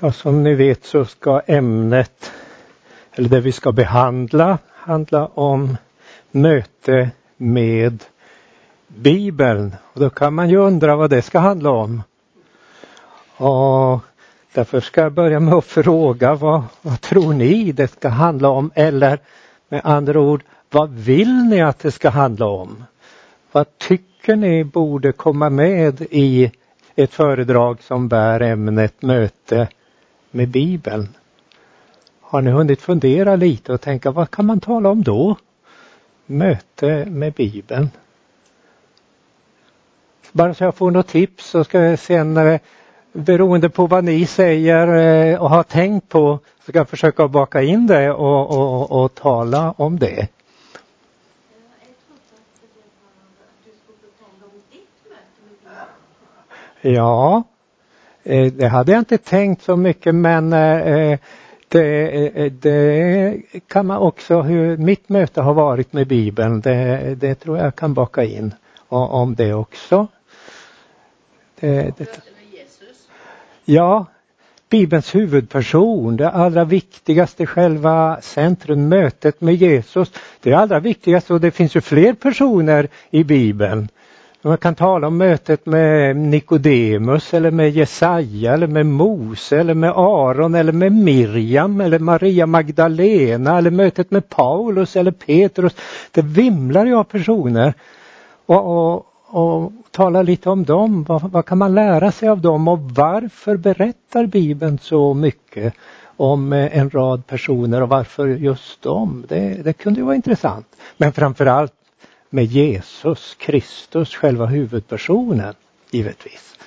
Ja, som ni vet så ska ämnet, eller det vi ska behandla, handla om möte med Bibeln. Och då kan man ju undra vad det ska handla om. Och därför ska jag börja med att fråga vad, vad tror ni det ska handla om? Eller med andra ord, vad vill ni att det ska handla om? Vad tycker ni borde komma med i ett föredrag som bär ämnet möte med Bibeln. Har ni hunnit fundera lite och tänka vad kan man tala om då? Möte med Bibeln. Bara så jag får något tips så ska jag sen eh, beroende på vad ni säger eh, och har tänkt på så ska jag försöka baka in det och, och, och tala om det. Ja, Eh, det hade jag inte tänkt så mycket men eh, eh, det, det, kan man också, hur mitt möte har varit med Bibeln, det, det tror jag kan baka in om det också. Det, det, ja, Bibelns huvudperson, det allra viktigaste, själva centrum, mötet med Jesus. Det är allra viktigaste och det finns ju fler personer i Bibeln. Man kan tala om mötet med Nikodemus eller med Jesaja eller med Mose eller med Aron eller med Miriam eller Maria Magdalena eller mötet med Paulus eller Petrus. Det vimlar ju av personer. Och, och, och tala lite om dem. Vad, vad kan man lära sig av dem och varför berättar Bibeln så mycket om eh, en rad personer och varför just dem? Det, det kunde ju vara intressant. Men framförallt med Jesus Kristus, själva huvudpersonen, givetvis.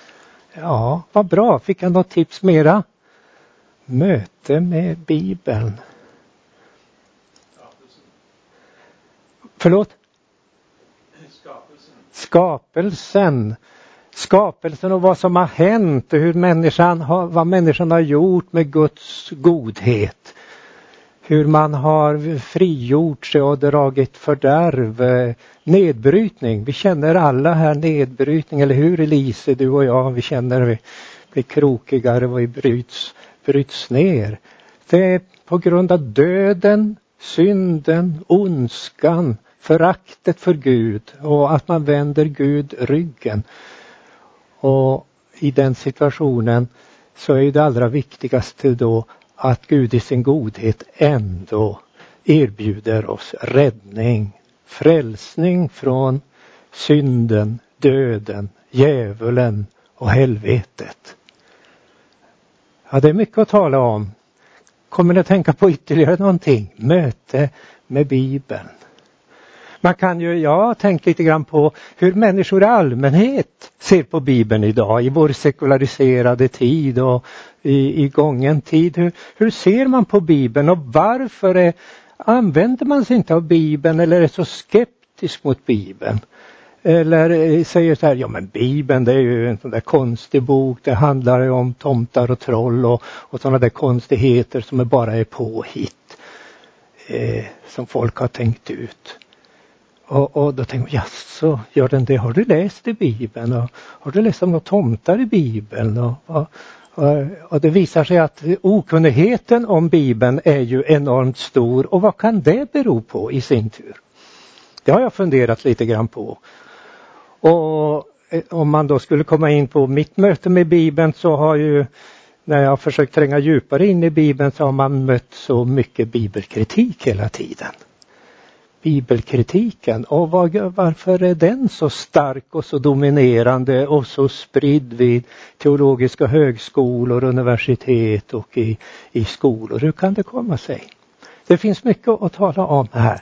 Ja, vad bra. Fick jag något tips mera? Möte med Bibeln. Förlåt? Skapelsen. Skapelsen. Skapelsen och vad som har hänt och hur människan har, vad människan har gjort med Guds godhet hur man har frigjort sig och dragit fördärv, eh, nedbrytning. Vi känner alla här nedbrytning, eller hur Elise, du och jag, vi känner vi blir krokigare och vi bryts, bryts ner. Det är på grund av döden, synden, ondskan, föraktet för Gud och att man vänder Gud ryggen. Och i den situationen så är det allra viktigaste då att Gud i sin godhet ändå erbjuder oss räddning, frälsning från synden, döden, djävulen och helvetet. Ja, det är mycket att tala om. Kommer ni att tänka på ytterligare någonting? Möte med Bibeln. Man kan ju, jag har tänkt lite grann på hur människor i allmänhet ser på Bibeln idag i vår sekulariserade tid och i, i gången tid. Hur, hur ser man på Bibeln och varför är, använder man sig inte av Bibeln eller är så skeptisk mot Bibeln? Eller eh, säger så här, ja men Bibeln det är ju en sån där konstig bok, det handlar ju om tomtar och troll och, och sådana där konstigheter som är bara är påhitt. Eh, som folk har tänkt ut. Och, och då tänker jag, jaså, gör den det? Har du läst i Bibeln? Och, har du läst om några tomtar i Bibeln? Och, och, och det visar sig att okunnigheten om Bibeln är ju enormt stor och vad kan det bero på i sin tur? Det har jag funderat lite grann på. Och eh, om man då skulle komma in på mitt möte med Bibeln så har ju när jag har försökt tränga djupare in i Bibeln så har man mött så mycket bibelkritik hela tiden bibelkritiken och var, varför är den så stark och så dominerande och så spridd vid teologiska högskolor, universitet och i, i skolor? Hur kan det komma sig? Det finns mycket att tala om här.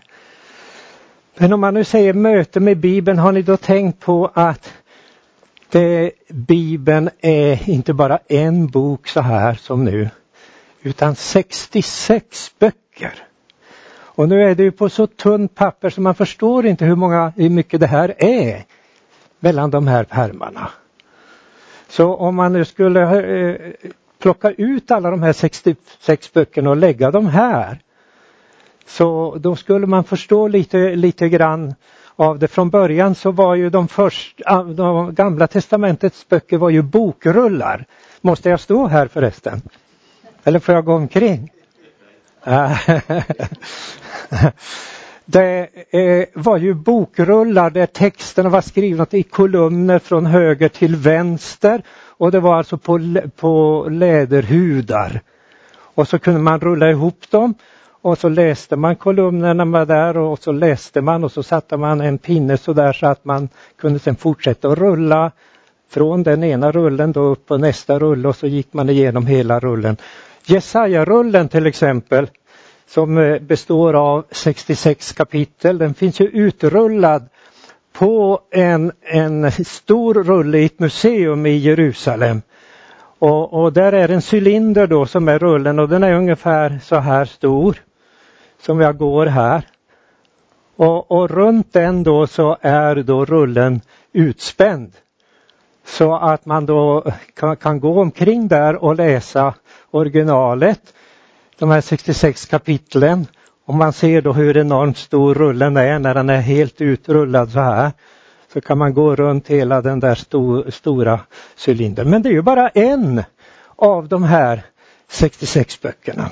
Men om man nu säger möte med Bibeln, har ni då tänkt på att det, Bibeln är inte bara en bok så här som nu, utan 66 böcker. Och nu är det ju på så tunt papper så man förstår inte hur många, hur mycket det här är mellan de här pärmarna. Så om man nu skulle eh, plocka ut alla de här 66 böckerna och lägga dem här så då skulle man förstå lite, lite grann av det. Från början så var ju de första, ah, de gamla testamentets böcker var ju bokrullar. Måste jag stå här förresten? Eller får jag gå omkring? Det var ju bokrullar där texterna var skrivna i kolumner från höger till vänster och det var alltså på, på läderhudar. Och så kunde man rulla ihop dem och så läste man kolumnerna med där och så läste man och så satte man en pinne så där så att man kunde sen fortsätta att rulla från den ena rullen då upp på nästa rulle och så gick man igenom hela rullen. Jesaja-rullen till exempel som eh, består av 66 kapitel. Den finns ju utrullad på en, en stor rulle i ett museum i Jerusalem. Och, och, där är en cylinder då som är rullen och den är ungefär så här stor som jag går här. Och, och runt den då så är då rullen utspänd. Så att man då kan, kan gå omkring där och läsa originalet de här 66 kapitlen. Och man ser då hur enormt stor rullen är när den är helt utrullad så här. Så kan man gå runt hela den där stor, stora cylindern. Men det är ju bara en av de här 66 böckerna.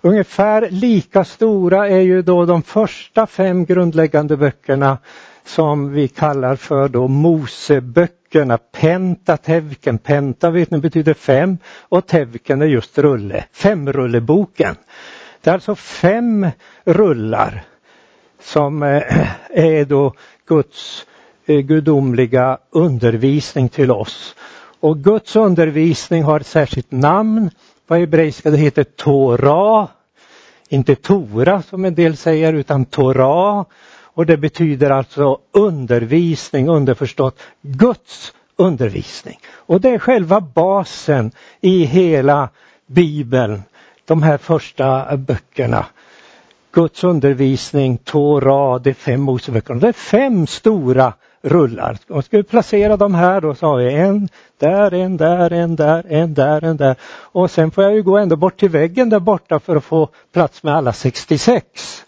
Ungefär lika stora är ju då de första fem grundläggande böckerna som vi kallar för då Moseböckerna, Pentatevken. Penta vet ni betyder fem och Tevken är just rulle, femrulleboken. Det är alltså fem rullar som eh, är då Guds eh, gudomliga undervisning till oss. Och Guds undervisning har ett särskilt namn. På hebreiska det heter Torah. Inte Tora som en del säger utan Torah. Och det betyder alltså undervisning, underförstått Guds undervisning. Och det är själva basen i hela Bibeln, de här första böckerna. Guds undervisning, Torah, de fem Moseböckerna. Det är fem stora rullar. Och ska vi placera dem här då så har vi en där, en där, en där, en där, en där. Och sen får jag ju gå ända bort till väggen där borta för att få plats med alla 66.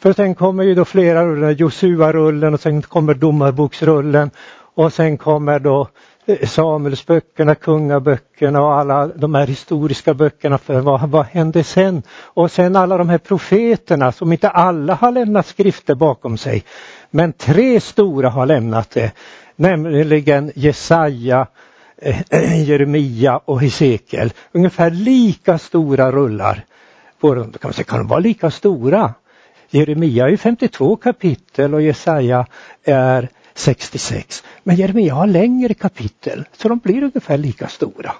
För sen kommer ju då flera rullar, Josua-rullen och sen kommer domarboksrullen och sen kommer då eh, Samuelsböckerna, kungaböckerna och alla de här historiska böckerna för vad, vad hände sen? Och sen alla de här profeterna som inte alla har lämnat skrifter bakom sig. Men tre stora har lämnat det, nämligen Jesaja, eh, Jeremia och Hesekiel. Ungefär lika stora rullar. Kan, man säga, kan de vara lika stora? Jeremia är 52 kapitel och Jesaja är 66. Men Jeremia har längre kapitel så de blir ungefär lika stora.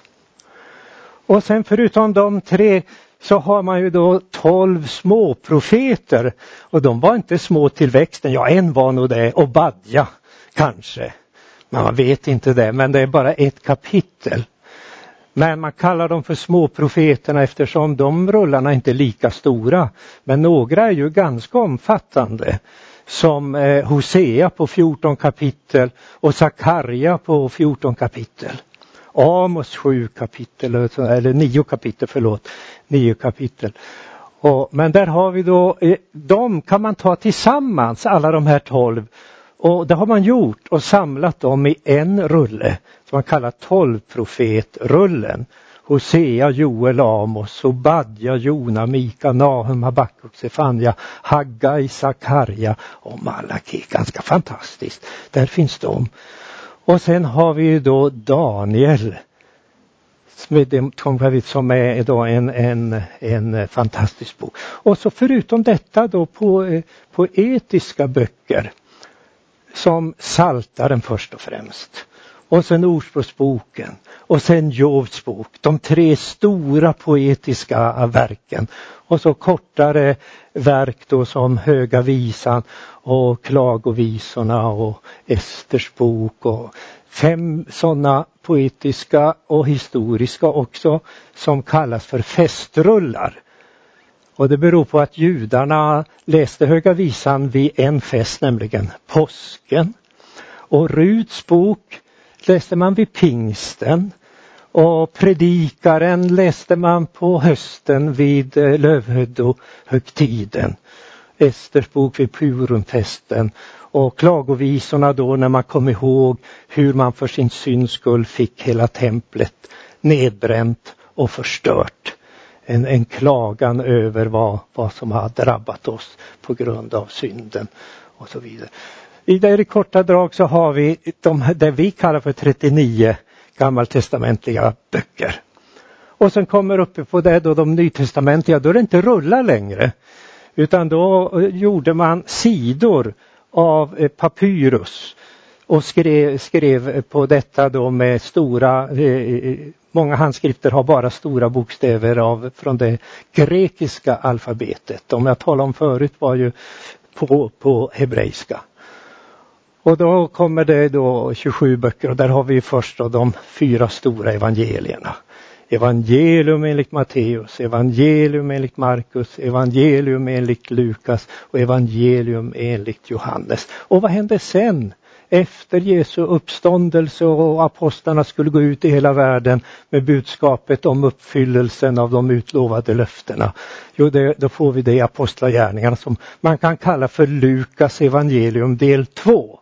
Och sen förutom de tre så har man ju då 12 småprofeter och de var inte små till växten. Ja, en var nog det, Obadja kanske. Men man vet inte det, men det är bara ett kapitel. Men man kallar dem för småprofeterna eftersom de rullarna inte är lika stora. Men några är ju ganska omfattande. Som eh, Hosea på 14 kapitel och Sakarja på 14 kapitel. Amos 7 kapitel, eller 9 kapitel, förlåt. 9 kapitel. Och, men där har vi då, eh, de kan man ta tillsammans, alla de här 12 och det har man gjort och samlat dem i en rulle som man kallar tolvprofetrullen. Hosea, Joel, Amos, Obadja, Jona, Mika, Nahum, Habakuk, Sefania, Haggai, Sakarja och Malaki. Ganska fantastiskt. Där finns de. Och sen har vi ju då Daniel som är då en, en, en fantastisk bok. Och så förutom detta då på, eh, på etiska böcker som Saltaren först och främst. Och sen Ordspråksboken och sen Jovs bok. De tre stora poetiska verken. Och så kortare verk då som Höga visan och Klagovisorna och Esters bok och fem sådana poetiska och historiska också som kallas för festrullar. Och det beror på att judarna läste Höga visan vid en fest, nämligen påsken. Och Ruts bok läste man vid pingsten. Och predikaren läste man på hösten vid eh, lövhögtiden. Esters bok vid Purumfesten och klagovisorna då när man kom ihåg hur man för sin syns skull fick hela templet nedbränt och förstört. En, en klagan över vad, vad som har drabbat oss på grund av synden och så vidare. I det korta drag så har vi de, det vi kallar för 39 gammaltestamentliga böcker. Och sen kommer uppe på det då de nytestamentliga, då är det inte rullar längre. Utan då eh, gjorde man sidor av eh, papyrus och skrev, skrev på detta då med stora, eh, eh, många handskrifter har bara stora bokstäver av, från det grekiska alfabetet. De jag talade om förut var ju på, på hebreiska. Och då kommer det då 27 böcker och där har vi först då de fyra stora evangelierna. Evangelium enligt Matteus, evangelium enligt Markus, evangelium enligt Lukas och evangelium enligt Johannes. Och vad hände sen? Efter Jesu uppståndelse och apostlarna skulle gå ut i hela världen med budskapet om uppfyllelsen av de utlovade löftena. Jo, det, då får vi det i Apostlagärningarna som man kan kalla för Lukas evangelium del 2.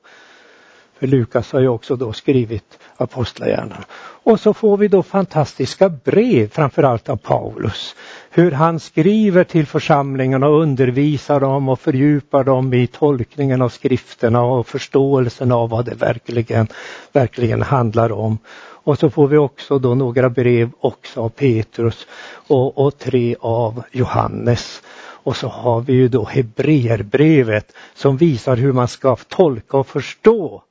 För Lukas har ju också då skrivit Apostlagärningarna. Och så får vi då fantastiska brev, framförallt av Paulus. Hur han skriver till församlingen och undervisar dem och fördjupar dem i tolkningen av skrifterna och förståelsen av vad det verkligen, verkligen handlar om. Och så får vi också då några brev också av Petrus och, och tre av Johannes. Och så har vi ju då Hebreerbrevet som visar hur man ska tolka och förstå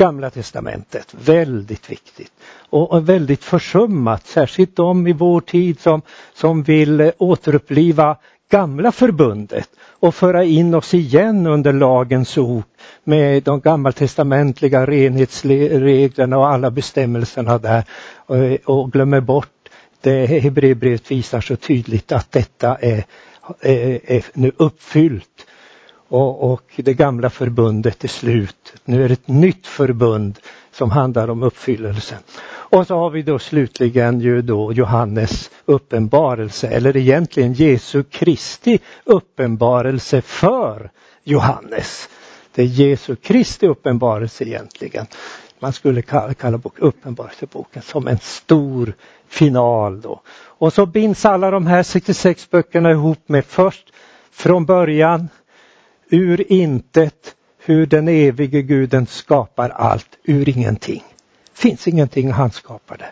Gamla testamentet, väldigt viktigt. Och väldigt försummat, särskilt de i vår tid som, som vill eh, återuppliva gamla förbundet och föra in oss igen under lagens ord med de gammaltestamentliga renhetsreglerna och alla bestämmelserna där. Och, och glömmer bort det Hebreerbrevet visar så tydligt att detta är, är, är nu uppfyllt och, och det gamla förbundet är slut. Nu är det ett nytt förbund som handlar om uppfyllelse. Och så har vi då slutligen ju då Johannes uppenbarelse eller egentligen Jesu Kristi uppenbarelse för Johannes. Det är Jesu Kristi uppenbarelse egentligen. Man skulle kalla, kalla bok, uppenbarelseboken som en stor final då. Och så binds alla de här 66 böckerna ihop med först från början ur intet hur den evige guden skapar allt ur ingenting. Finns ingenting han skapade.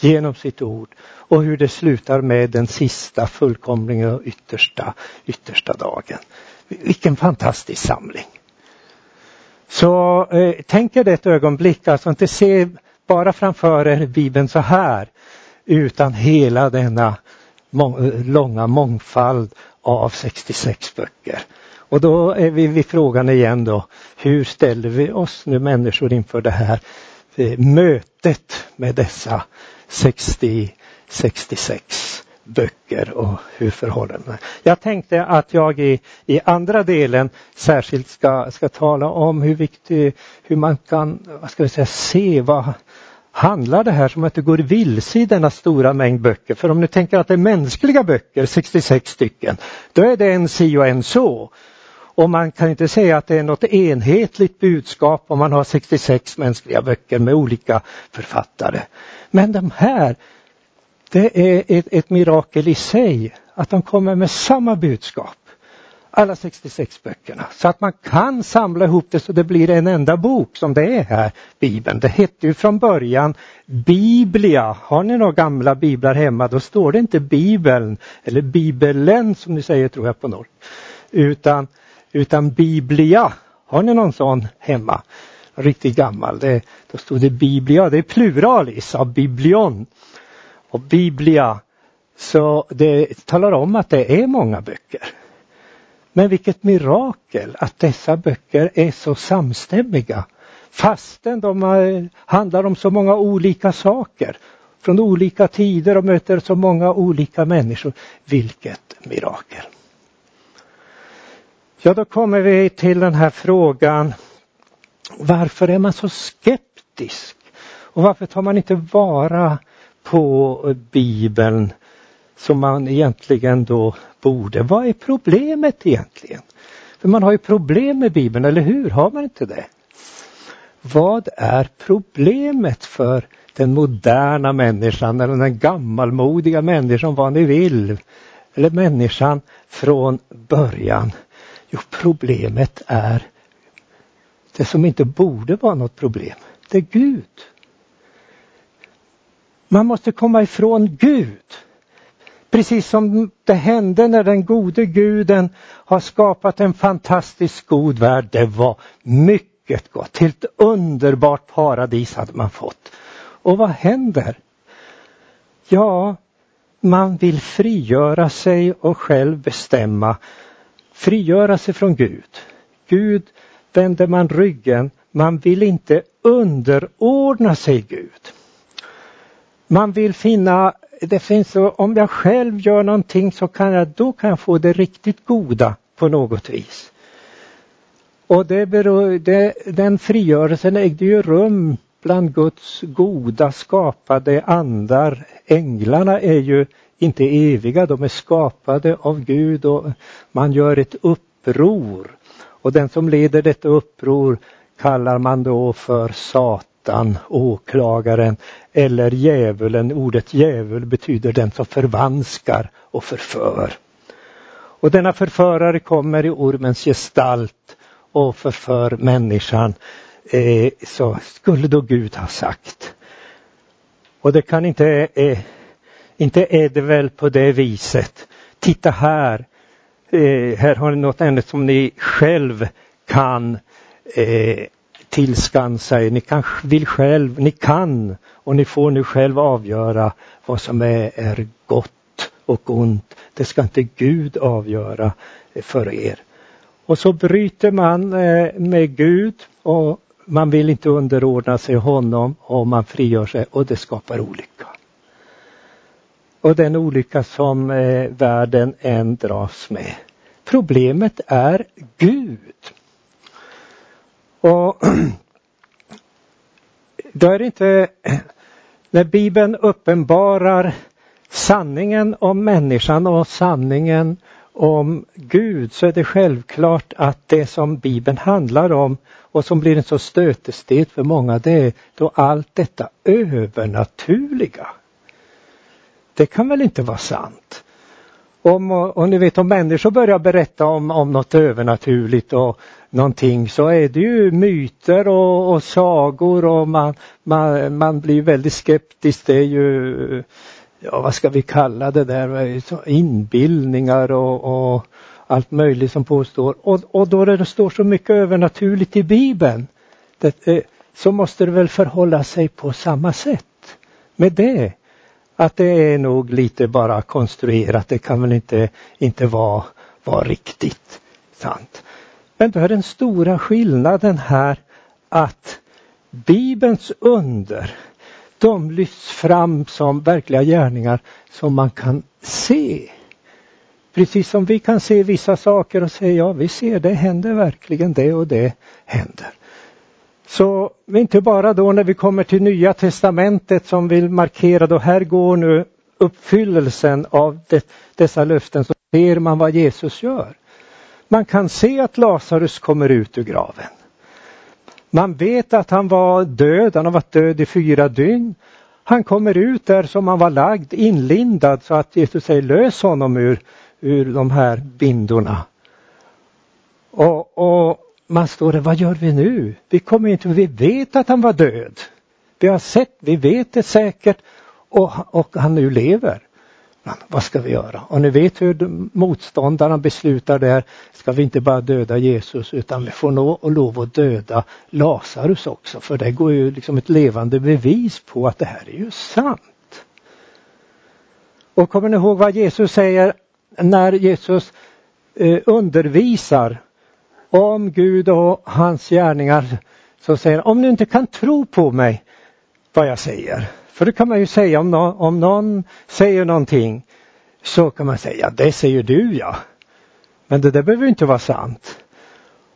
Genom sitt ord och hur det slutar med den sista fullkomliga och yttersta, yttersta dagen. Vilken fantastisk samling. Så eh, tänk er det ett ögonblick, alltså inte se bara framför er Bibeln så här utan hela denna må långa mångfald av 66 böcker. Och då är vi vid frågan igen då, hur ställer vi oss nu människor inför det här eh, mötet med dessa 60, 66 böcker och hur förhåller det Jag tänkte att jag i, i andra delen särskilt ska, ska tala om hur viktigt, hur man kan, vad ska vi säga, se vad handlar det här som att det går vilse i denna stora mängd böcker. För om ni tänker att det är mänskliga böcker, 66 stycken, då är det en si och en så. Och man kan inte säga att det är något enhetligt budskap om man har 66 mänskliga böcker med olika författare. Men de här, det är ett, ett mirakel i sig att de kommer med samma budskap. Alla 66 böckerna. Så att man kan samla ihop det så det blir en enda bok som det är här, Bibeln. Det hette ju från början Biblia. Har ni några gamla biblar hemma då står det inte Bibeln eller Bibelen som ni säger tror jag på norr. Utan utan Biblia. Har ni någon sån hemma? Riktigt gammal. Det, då stod det Biblia. Det är pluralis av biblion. Och Biblia. Så det talar om att det är många böcker. Men vilket mirakel att dessa böcker är så samstämmiga. Fastän de handlar om så många olika saker. Från olika tider och möter så många olika människor. Vilket mirakel. Ja, då kommer vi till den här frågan. Varför är man så skeptisk? Och varför tar man inte vara på Bibeln som man egentligen då borde? Vad är problemet egentligen? För man har ju problem med Bibeln, eller hur? Har man inte det? Vad är problemet för den moderna människan eller den gammalmodiga människan, vad ni vill. Eller människan från början. Jo, problemet är det som inte borde vara något problem. Det är Gud. Man måste komma ifrån Gud. Precis som det hände när den gode guden har skapat en fantastiskt god värld. Det var mycket gott. Helt underbart paradis hade man fått. Och vad händer? Ja, man vill frigöra sig och själv bestämma. Frigöra sig från Gud. Gud vänder man ryggen. Man vill inte underordna sig Gud. Man vill finna, det finns så, om jag själv gör någonting så kan jag, då kan jag få det riktigt goda på något vis. Och det beror, det, den frigörelsen ägde ju rum bland Guds goda skapade andar. Änglarna är ju inte eviga, de är skapade av Gud och man gör ett uppror. Och den som leder detta uppror kallar man då för Satan, åklagaren eller djävulen. Ordet djävul betyder den som förvanskar och förför. Och denna förförare kommer i ormens gestalt och förför människan. Eh, så skulle då Gud ha sagt. Och det kan inte, eh, inte är det väl på det viset. Titta här, eh, här har ni något ämne som ni själv kan eh, tillskansa er. Ni kan, vill själv, ni kan och ni får nu själv avgöra vad som är, är gott och ont. Det ska inte Gud avgöra för er. Och så bryter man eh, med Gud och man vill inte underordna sig honom och man frigör sig och det skapar olycka. Och den olycka som eh, världen än dras med. Problemet är Gud. Och då är det inte, när Bibeln uppenbarar sanningen om människan och sanningen om Gud så är det självklart att det som Bibeln handlar om och som blir en så stötestet för många det är då allt detta övernaturliga. Det kan väl inte vara sant? Om, och ni vet om människor börjar berätta om, om något övernaturligt och någonting så är det ju myter och, och sagor och man, man, man blir väldigt skeptisk. Det är ju, ja vad ska vi kalla det där, inbildningar och, och allt möjligt som påstår. Och, och då det står så mycket övernaturligt i Bibeln det, eh, så måste det väl förhålla sig på samma sätt med det. Att det är nog lite bara konstruerat, det kan väl inte, inte vara, vara riktigt sant. Men då är den stora skillnaden här att Bibelns under, de lyfts fram som verkliga gärningar som man kan se. Precis som vi kan se vissa saker och säga ja, vi ser det händer verkligen det och det händer. Så inte bara då när vi kommer till Nya Testamentet som vill markera då här går nu uppfyllelsen av det, dessa löften så ser man vad Jesus gör. Man kan se att Lazarus kommer ut ur graven. Man vet att han var död, han har varit död i fyra dygn. Han kommer ut där som han var lagd, inlindad så att Jesus säger lös honom ur, ur de här bindorna. Och, och man står där, vad gör vi nu? Vi kommer inte, vi vet att han var död. Vi har sett, vi vet det säkert och, och han nu lever. Men vad ska vi göra? Och ni vet hur motståndarna beslutar där, ska vi inte bara döda Jesus utan vi får nå och lov att döda Lazarus också för det går ju liksom ett levande bevis på att det här är ju sant. Och kommer ni ihåg vad Jesus säger när Jesus eh, undervisar om Gud och hans gärningar så säger han, om du inte kan tro på mig vad jag säger. För det kan man ju säga om, någon, om någon säger någonting så kan man säga, det säger du ja. Men det där behöver inte vara sant.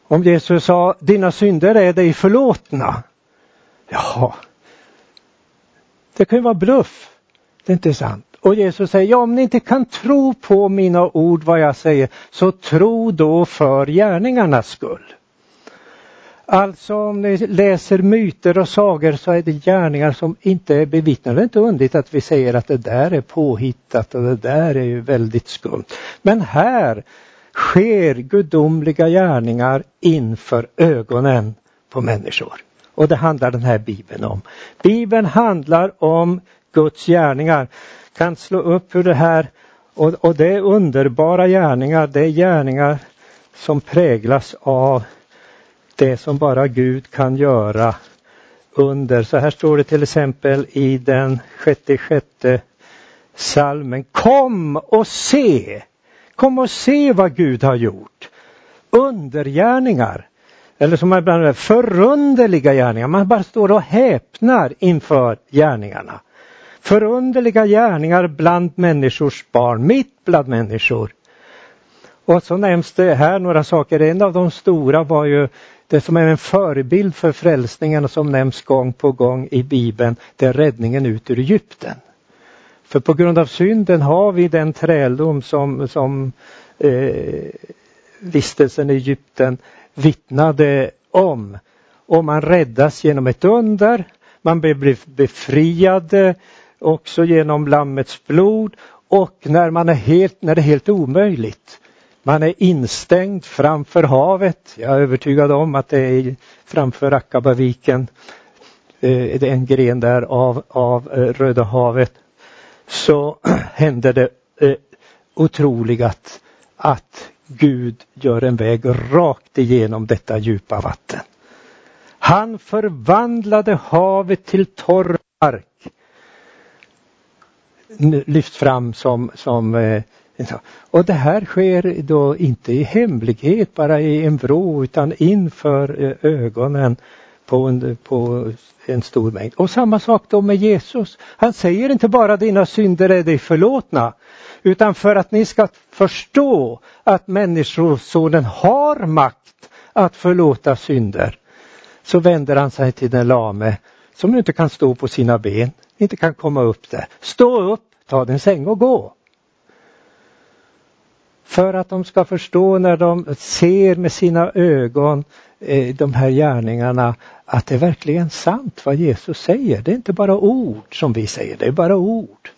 Om Jesus sa, dina synder är dig förlåtna. Jaha, det kan ju vara bluff. Det är inte sant. Och Jesus säger, ja om ni inte kan tro på mina ord vad jag säger, så tro då för gärningarnas skull. Alltså om ni läser myter och sagor så är det gärningar som inte är bevittnade. Det är inte underligt att vi säger att det där är påhittat och det där är ju väldigt skumt. Men här sker gudomliga gärningar inför ögonen på människor. Och det handlar den här bibeln om. Bibeln handlar om Guds gärningar. Kan slå upp ur det här och, och det är underbara gärningar. Det är gärningar som präglas av det som bara Gud kan göra under. Så här står det till exempel i den sjätte sjätte salmen. Kom och se! Kom och se vad Gud har gjort. Undergärningar. Eller som man ibland säger, förunderliga gärningar. Man bara står och häpnar inför gärningarna. Förunderliga gärningar bland människors barn, mitt bland människor. Och så nämns det här några saker. En av de stora var ju det som är en förebild för frälsningen som nämns gång på gång i Bibeln, det är räddningen ut ur Egypten. För på grund av synden har vi den träldom som, som eh, vistelsen i Egypten vittnade om. Och man räddas genom ett under, man blir befriad också genom Lammets blod och när, man är helt, när det är helt omöjligt man är instängd framför havet. Jag är övertygad om att det är framför Akabaviken, eh, en gren där av, av eh, Röda havet, så händer det eh, otroligt otroliga att, att Gud gör en väg rakt igenom detta djupa vatten. Han förvandlade havet till torr mark lyfts fram som, som eh, och det här sker då inte i hemlighet, bara i en vrå, utan inför eh, ögonen på en, på en stor mängd. Och samma sak då med Jesus. Han säger inte bara dina synder är dig förlåtna, utan för att ni ska förstå att Människosonen har makt att förlåta synder, så vänder han sig till den lame som inte kan stå på sina ben, inte kan komma upp där. Stå upp, ta din säng och gå. För att de ska förstå när de ser med sina ögon eh, de här gärningarna att det är verkligen sant vad Jesus säger. Det är inte bara ord som vi säger, det är bara ord.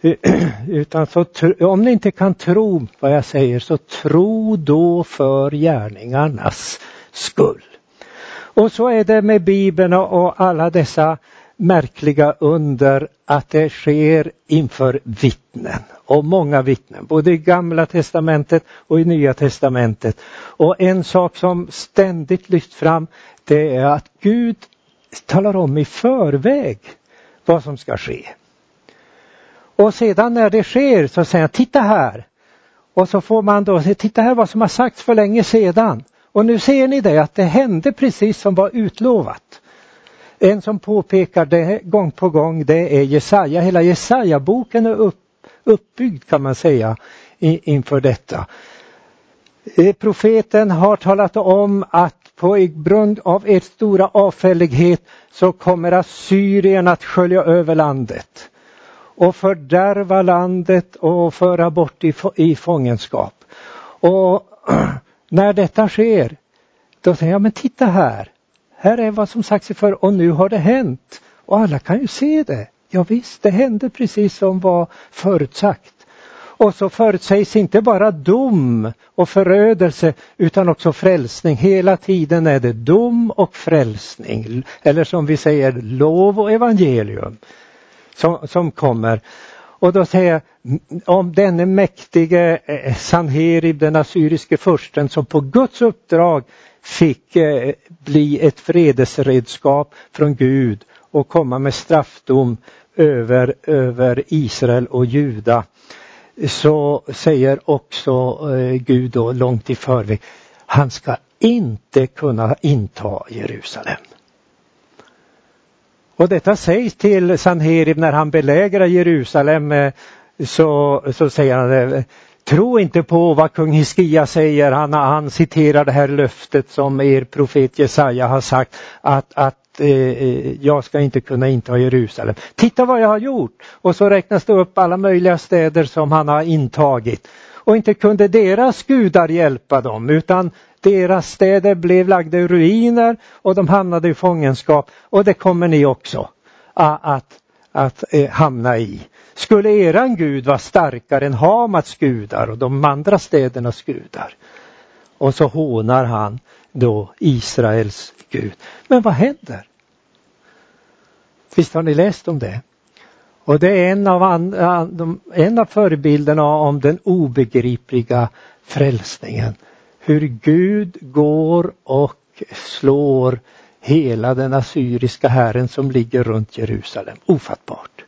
Utan så, om ni inte kan tro vad jag säger så tro då för gärningarnas skull. Och så är det med Bibeln och alla dessa märkliga under att det sker inför vittnen och många vittnen, både i gamla testamentet och i nya testamentet. Och en sak som ständigt lyfts fram det är att Gud talar om i förväg vad som ska ske. Och sedan när det sker så säger han, titta här. Och så får man då se, titta här vad som har sagts för länge sedan. Och nu ser ni det att det hände precis som var utlovat. En som påpekar det gång på gång det är Jesaja. Hela Jesaja-boken är upp, uppbyggd kan man säga inför detta. Eh, profeten har talat om att på grund av er stora avfällighet så kommer Assyrien att skölja över landet och fördärva landet och föra bort i, i fångenskap. Och eh, när detta sker, då säger jag, men titta här, här är vad som sagts för och nu har det hänt. Och alla kan ju se det. Ja, visst, det hände precis som var förutsagt. Och så förutsägs inte bara dom och förödelse utan också frälsning. Hela tiden är det dom och frälsning. Eller som vi säger lov och evangelium som, som kommer. Och då säger jag om denne mäktige eh, Sanherib, den assyriske fursten som på Guds uppdrag fick eh, bli ett fredesredskap från Gud och komma med straffdom över, över Israel och Juda. Så säger också eh, Gud då långt i förväg, han ska inte kunna inta Jerusalem. Och detta sägs till Sanherib när han belägrar Jerusalem eh, så, så säger han eh, Tro inte på vad kung Hiskia säger, han, han citerar det här löftet som er profet Jesaja har sagt att, att eh, eh, jag ska inte kunna inta Jerusalem. Titta vad jag har gjort! Och så räknas det upp alla möjliga städer som han har intagit. Och inte kunde deras gudar hjälpa dem utan deras städer blev lagda i ruiner och de hamnade i fångenskap och det kommer ni också att, att, att eh, hamna i. Skulle eran gud vara starkare än Hamats gudar och de andra städernas gudar? Och så hånar han då Israels Gud. Men vad händer? Visst har ni läst om det? Och det är en av, en av förebilderna om den obegripliga frälsningen. Hur Gud går och slår hela den assyriska herren som ligger runt Jerusalem. Ofattbart.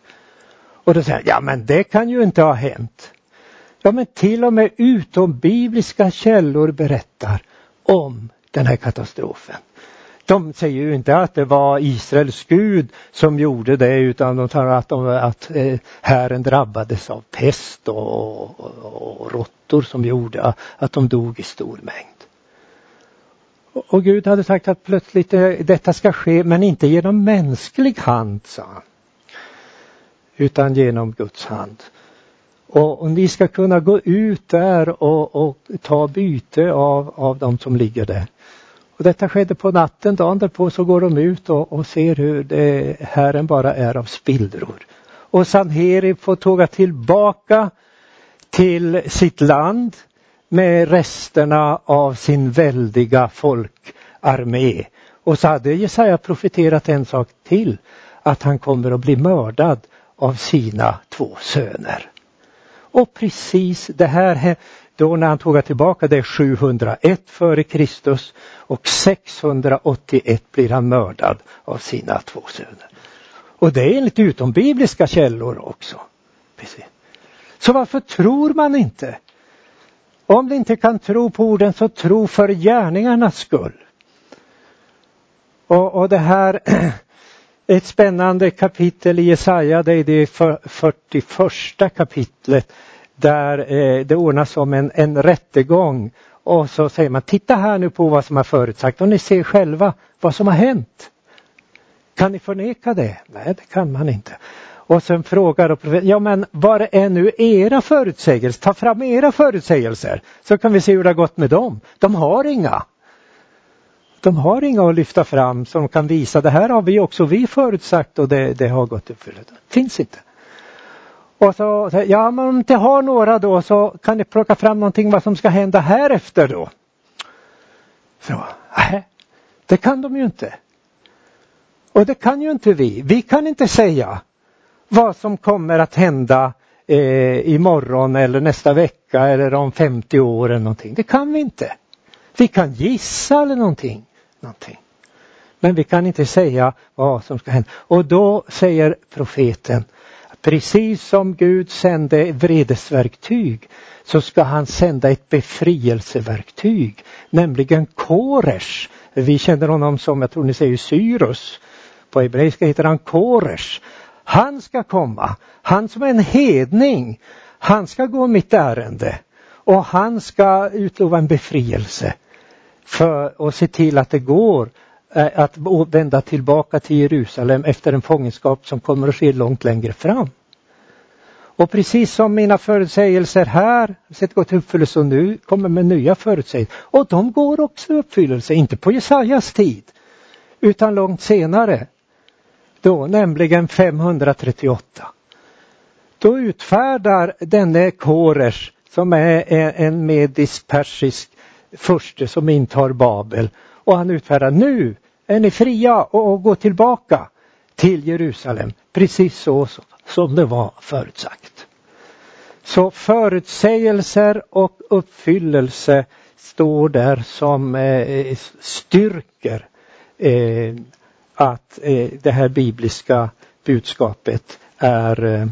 Och då säger jag, ja men det kan ju inte ha hänt. Ja men till och med utombibliska källor berättar om den här katastrofen. De säger ju inte att det var Israels Gud som gjorde det utan de tar att, de, att eh, Herren drabbades av pest och, och, och råttor som gjorde att de dog i stor mängd. Och Gud hade sagt att plötsligt eh, detta ska ske men inte genom mänsklig hand, sa han. Utan genom Guds hand. Och, och ni ska kunna gå ut där och, och ta byte av, av de som ligger där. Och detta skedde på natten, dagen därpå så går de ut och, och ser hur det, Herren bara är av spillror. Och Sanherib får tåga tillbaka till sitt land med resterna av sin väldiga folkarmé. Och så hade Jesaja profeterat en sak till, att han kommer att bli mördad av sina två söner. Och precis det här, då när han tog tillbaka det 701 före Kristus och 681 blir han mördad av sina två söner. Och det är enligt utombibliska källor också. Precis. Så varför tror man inte? Om du inte kan tro på orden så tro för gärningarnas skull. Och, och det här ett spännande kapitel i Jesaja, det är det 41 kapitlet där eh, det ordnas som en, en rättegång och så säger man titta här nu på vad som har förutsagt och ni ser själva vad som har hänt. Kan ni förneka det? Nej, det kan man inte. Och sen frågar profeten, ja men var är nu era förutsägelser? Ta fram era förutsägelser så kan vi se hur det har gått med dem. De har inga. De har inga att lyfta fram som kan visa det här har vi också vi förutsagt och det, det har gått uppfyllt. Finns inte. Och så, ja men om ni inte har några då så kan ni plocka fram någonting vad som ska hända här efter då. Så, nej, det kan de ju inte. Och det kan ju inte vi. Vi kan inte säga vad som kommer att hända eh, imorgon eller nästa vecka eller om 50 år eller någonting. Det kan vi inte. Vi kan gissa eller någonting. någonting. Men vi kan inte säga vad som ska hända. Och då säger profeten Precis som Gud sände vredesverktyg så ska han sända ett befrielseverktyg, nämligen Koresh. Vi känner honom som, jag tror ni säger Cyrus. På hebreiska heter han Koresh. Han ska komma, han som är en hedning. Han ska gå mitt ärende och han ska utlova en befrielse för att se till att det går Eh, att vända tillbaka till Jerusalem efter en fångenskap som kommer att ske långt längre fram. Och precis som mina förutsägelser här sett gått till uppfyllelse och nu kommer med nya förutsägelser. Och de går också i uppfyllelse, inte på Jesajas tid utan långt senare. Då nämligen 538. Då utfärdar denne Koresh som är en medisk-persisk furste som intar Babel och han utfärdar nu är ni fria och gå tillbaka till Jerusalem precis så som det var förutsagt. Så förutsägelser och uppfyllelse står där som eh, styrker eh, att eh, det här bibliska budskapet är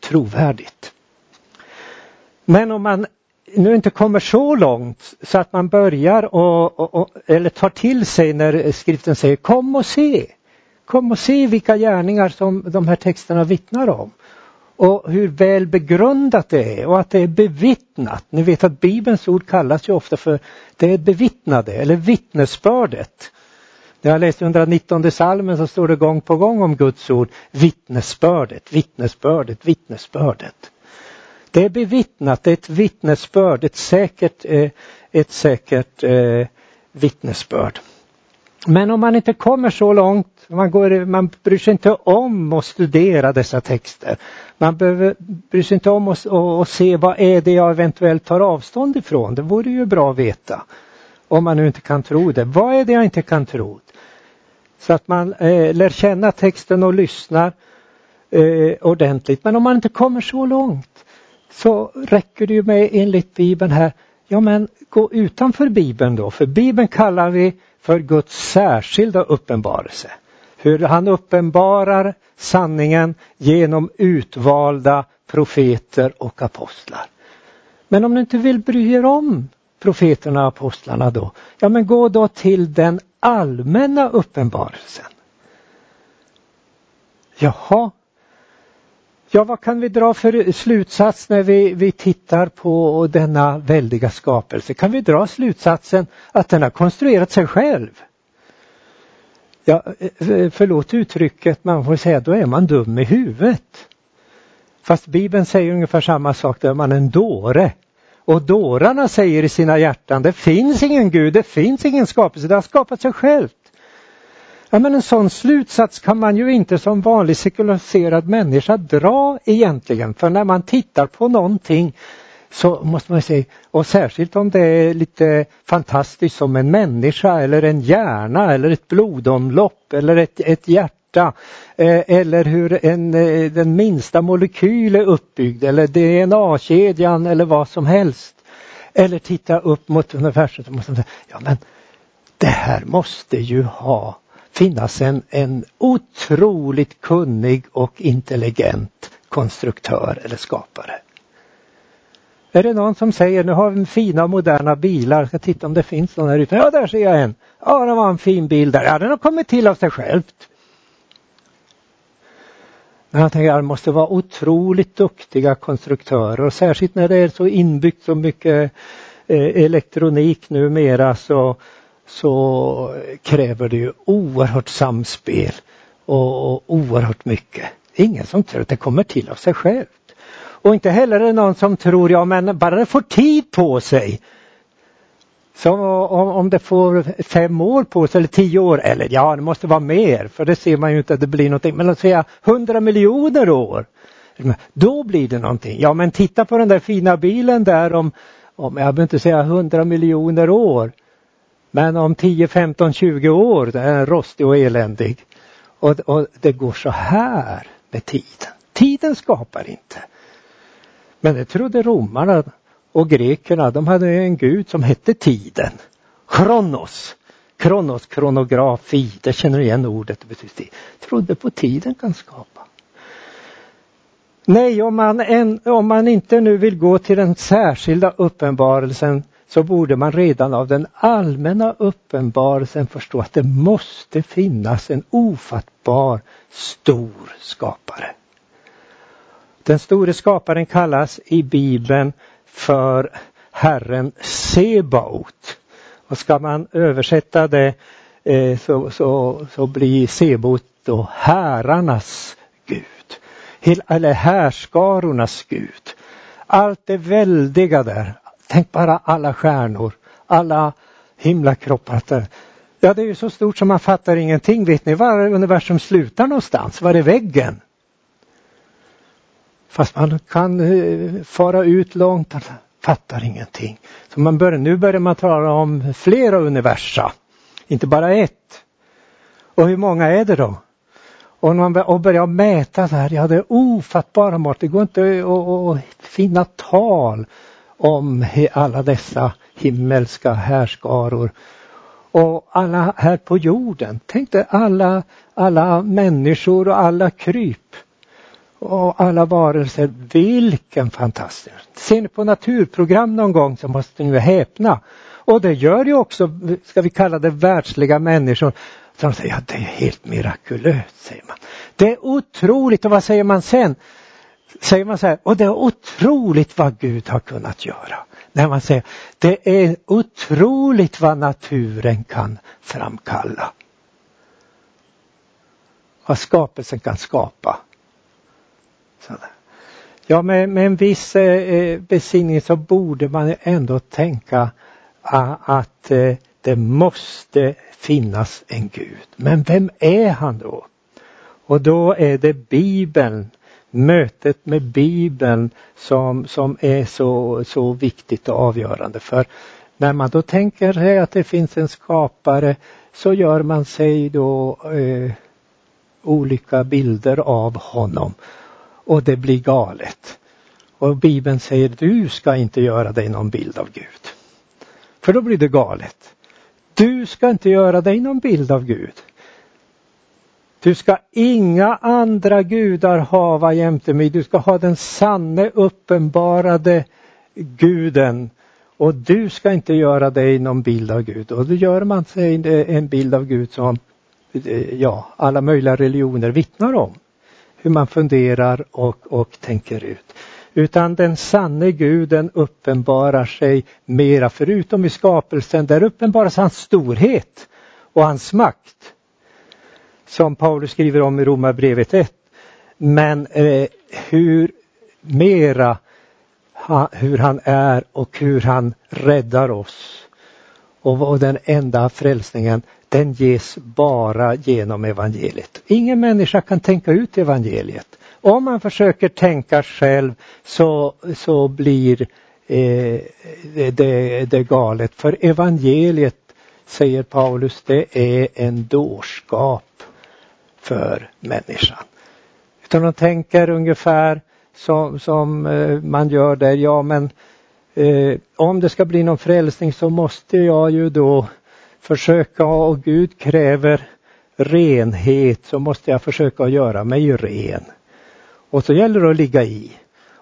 trovärdigt. Men om man nu inte kommer så långt så att man börjar och, och, och, eller tar till sig när skriften säger kom och se. Kom och se vilka gärningar som de här texterna vittnar om. Och hur väl begrundat det är och att det är bevittnat. Ni vet att Bibelns ord kallas ju ofta för det bevittnade eller vittnesbördet. När jag läste 119 salmen så står det gång på gång om Guds ord vittnesbördet, vittnesbördet, vittnesbördet. Det är bevittnat, det är ett vittnesbörd, ett säkert, eh, ett säkert eh, vittnesbörd. Men om man inte kommer så långt, man, går, man bryr sig inte om att studera dessa texter. Man behöver, bryr sig inte om att, att se vad är det jag eventuellt tar avstånd ifrån. Det vore ju bra att veta. Om man nu inte kan tro det. Vad är det jag inte kan tro? Så att man eh, lär känna texten och lyssnar eh, ordentligt. Men om man inte kommer så långt så räcker det ju med enligt Bibeln här, ja men gå utanför Bibeln då, för Bibeln kallar vi för Guds särskilda uppenbarelse. Hur han uppenbarar sanningen genom utvalda profeter och apostlar. Men om ni inte vill bry er om profeterna och apostlarna då, ja men gå då till den allmänna uppenbarelsen. Jaha, Ja, vad kan vi dra för slutsats när vi, vi tittar på denna väldiga skapelse? Kan vi dra slutsatsen att den har konstruerat sig själv? Ja, eh, förlåt uttrycket, man får säga då är man dum i huvudet. Fast Bibeln säger ungefär samma sak, då är man en dåre. Och dårarna säger i sina hjärtan, det finns ingen Gud, det finns ingen skapelse, det har skapat sig självt. Ja, men en sån slutsats kan man ju inte som vanlig sekulariserad människa dra egentligen. För när man tittar på någonting så måste man säga, och särskilt om det är lite fantastiskt som en människa eller en hjärna eller ett blodomlopp eller ett, ett hjärta eh, eller hur en, eh, den minsta molekyl är uppbyggd eller DNA-kedjan eller vad som helst. Eller titta upp mot universum och säga, ja men det här måste ju ha finnas en, en otroligt kunnig och intelligent konstruktör eller skapare. Är det någon som säger nu har vi fina moderna bilar, jag ska titta om det finns någon här ute. Ja, där ser jag en. Ja, det var en fin bil där. Ja, den har kommit till av sig självt. Men jag tänker att det måste vara otroligt duktiga konstruktörer och särskilt när det är så inbyggt så mycket eh, elektronik numera så, så kräver det ju oerhört samspel och, och oerhört mycket. Ingen som tror att det kommer till av sig självt. Och inte heller är det någon som tror, ja men bara det får tid på sig. Så om, om det får fem år på sig eller tio år, eller ja det måste vara mer för det ser man ju inte att det blir någonting. Men låt säga hundra miljoner år. Då blir det någonting. Ja men titta på den där fina bilen där om, om jag behöver inte säga hundra miljoner år. Men om 10, 15, 20 år, det är rostig och eländig. Och, och det går så här med tiden. Tiden skapar inte. Men det trodde romarna och grekerna. De hade en gud som hette tiden. Kronos. Kronos, kronografi, det känner du igen ordet. Det betyder tid. Trodde på tiden kan skapa. Nej, om man, en, om man inte nu vill gå till den särskilda uppenbarelsen så borde man redan av den allmänna uppenbarelsen förstå att det måste finnas en ofattbar stor skapare. Den store skaparen kallas i Bibeln för Herren Sebaot. Och ska man översätta det eh, så, så, så blir Sebaot då herrarnas Gud. Eller härskarornas Gud. Allt det väldiga där, Tänk bara alla stjärnor, alla himlakroppar. Eh, ja, det är ju så stort som man fattar ingenting. Vet ni var universum slutar någonstans? Var är väggen? Fast man kan eh, fara ut långt, man fattar ingenting. Så man bör, nu börjar man tala om flera universa, inte bara ett. Och hur många är det då? Och, man, börjar mäta så här, ja det är ofattbara mått, det går inte att finna tal om alla dessa himmelska härskaror och alla här på jorden. Tänk dig alla, alla människor och alla kryp och alla varelser. Vilken fantastisk! Ser ni på naturprogram någon gång så måste ni häpna. Och det gör ju också, ska vi kalla det världsliga människor. Så de säger, ja det är helt mirakulöst, säger man. Det är otroligt och vad säger man sen? Säger man så här, och det är otroligt vad Gud har kunnat göra. När man säger, det är otroligt vad naturen kan framkalla. Vad skapelsen kan skapa. Ja, med, med en viss eh, eh besinning så borde man ändå tänka ah, att eh, det måste finnas en Gud. Men vem är han då? Och då är det Bibeln, mötet med Bibeln som, som är så, så viktigt och avgörande. För när man då tänker sig att det finns en skapare så gör man sig då eh, olika bilder av honom och det blir galet. Och Bibeln säger du ska inte göra dig någon bild av Gud. För då blir det galet. Du ska inte göra dig någon bild av Gud. Du ska inga andra gudar hava jämte mig. Du ska ha den sanne uppenbarade guden. Och du ska inte göra dig någon bild av Gud. Och då gör man sig en bild av Gud som eh, ja, alla möjliga religioner vittnar om. Hur man funderar och, och tänker ut. Utan den sanne guden uppenbarar sig mera förutom i skapelsen. Där uppenbaras hans storhet och hans makt. Som Paulus skriver om i Romarbrevet 1. Men eh, hur mera ha, hur han är och hur han räddar oss. Och, och den enda frälsningen den ges bara genom evangeliet. Ingen människa kan tänka ut evangeliet. Om man försöker tänka själv så, så blir eh, det, det galet. För evangeliet, säger Paulus, det är en dårskap för människan. Utan de tänker ungefär som, som eh, man gör där, ja men eh, om det ska bli någon frälsning så måste jag ju då försöka och Gud kräver renhet så måste jag försöka göra mig ren. Och så gäller det att ligga i.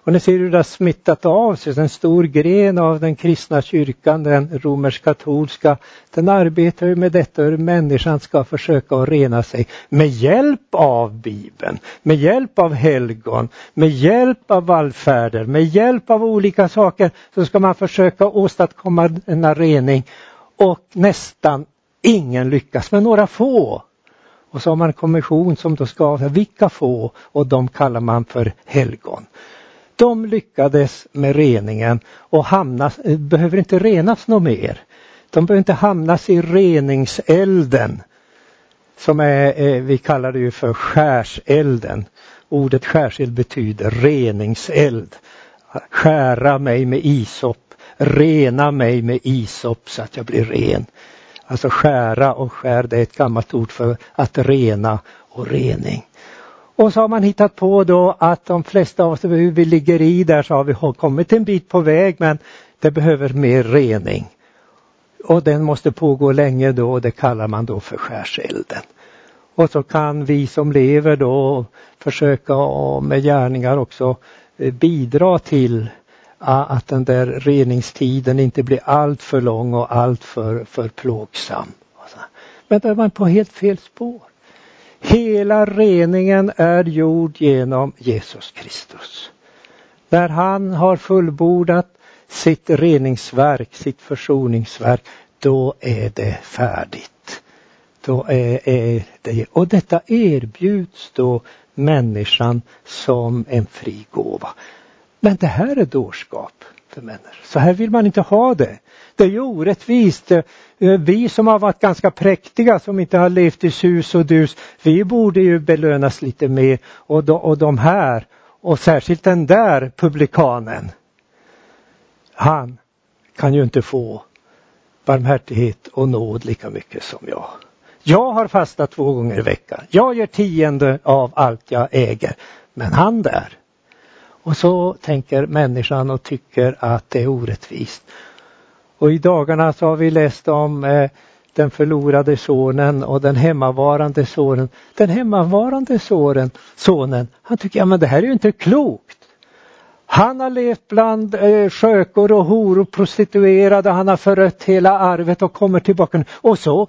Och ni ser hur det har smittat av sig. En stor gren av den kristna kyrkan, den romersk-katolska, den arbetar ju med detta hur människan ska försöka att rena sig med hjälp av Bibeln, med hjälp av helgon, med hjälp av vallfärder, med hjälp av olika saker så ska man försöka åstadkomma denna rening och nästan ingen lyckas, men några få. Och så har man en kommission som då ska avgöra vilka få och de kallar man för helgon. De lyckades med reningen och hamnas, behöver inte renas något mer. De behöver inte hamnas i reningselden som är, eh, vi kallar det ju för skärselden. Ordet skärseld betyder reningseld. Skära mig med isop rena mig med isop så att jag blir ren. Alltså skära och skär, det är ett gammalt ord för att rena och rening. Och så har man hittat på då att de flesta av oss, vi ligger i där så har vi kommit en bit på väg men det behöver mer rening. Och den måste pågå länge då och det kallar man då för skärselden. Och så kan vi som lever då försöka med gärningar också eh, bidra till att den där reningstiden inte blir allt för lång och allt för, för plågsam. Men då är man på helt fel spår. Hela reningen är gjord genom Jesus Kristus. När han har fullbordat sitt reningsverk, sitt försoningsverk, då är det färdigt. Då är, är det, och detta erbjuds då människan som en fri gåva. Men det här är dårskap för människor. Så här vill man inte ha det. Det är ju orättvist. Eh, eh, vi som har varit ganska präktiga som inte har levt i sus och dus, vi borde ju belönas lite mer. Och de, och de här, och särskilt den där publikanen, han kan ju inte få barmhärtighet och nåd lika mycket som jag. Jag har fastat två gånger i veckan. Jag ger tionde av allt jag äger. Men han där, och så tänker människan och tycker att det är orättvist. Och i dagarna så har vi läst om eh, den förlorade sonen och den hemmavarande sonen. Den hemmavarande sonen, sonen han tycker, ja men det här är ju inte klokt. Han har levt bland eh, skökor och horor, prostituerade, han har förött hela arvet och kommer tillbaka. Och så,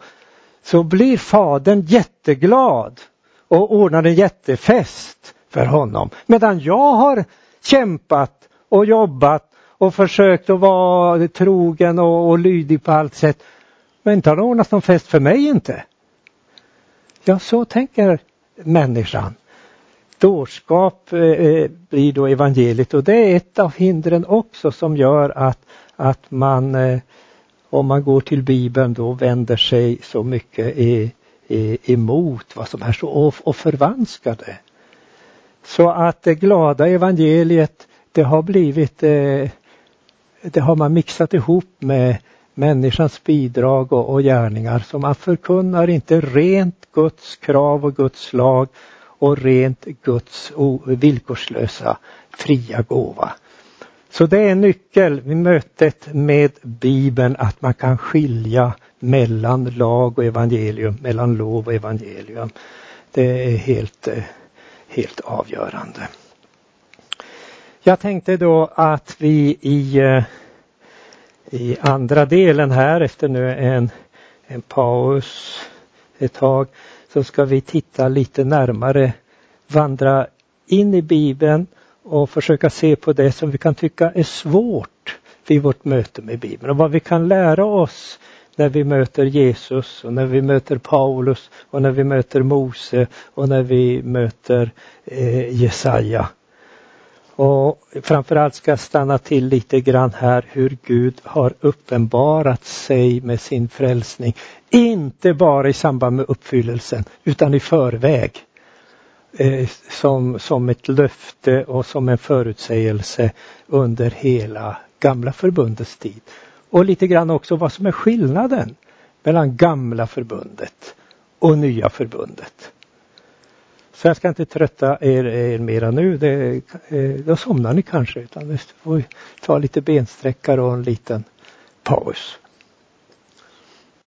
så blir fadern jätteglad och ordnar en jättefest för honom. Medan jag har kämpat och jobbat och försökt att vara trogen och, och lydig på allt sätt. Men inte har det ordnats någon fest för mig inte. Ja, så tänker människan. dårskap eh, eh, blir då evangeliet och det är ett av hindren också som gör att, att man eh, om man går till Bibeln då vänder sig så mycket i, i, emot vad som är så och, och förvanskar det. Så att det glada evangeliet det har blivit eh, det har man mixat ihop med människans bidrag och, och gärningar. Så man förkunnar inte rent Guds krav och Guds lag och rent Guds villkorslösa fria gåva. Så det är en nyckel vid mötet med Bibeln att man kan skilja mellan lag och evangelium, mellan lov och evangelium. Det är helt, eh, helt avgörande. Jag tänkte då att vi i, eh, i andra delen här efter nu en, en paus ett tag så ska vi titta lite närmare, vandra in i Bibeln och försöka se på det som vi kan tycka är svårt vid vårt möte med Bibeln och vad vi kan lära oss när vi möter Jesus och när vi möter Paulus och när vi möter Mose och när vi möter eh, Jesaja. Och framförallt ska jag stanna till lite grann här hur Gud har uppenbarat sig med sin frälsning. Inte bara i samband med uppfyllelsen utan i förväg. Eh, som, som ett löfte och som en förutsägelse under hela gamla förbundets tid. Och lite grann också vad som är skillnaden mellan gamla förbundet och nya förbundet. Så jag ska inte trötta er, er mera nu, det, eh, då somnar ni kanske. Utan vi får ta lite bensträckare och en liten paus.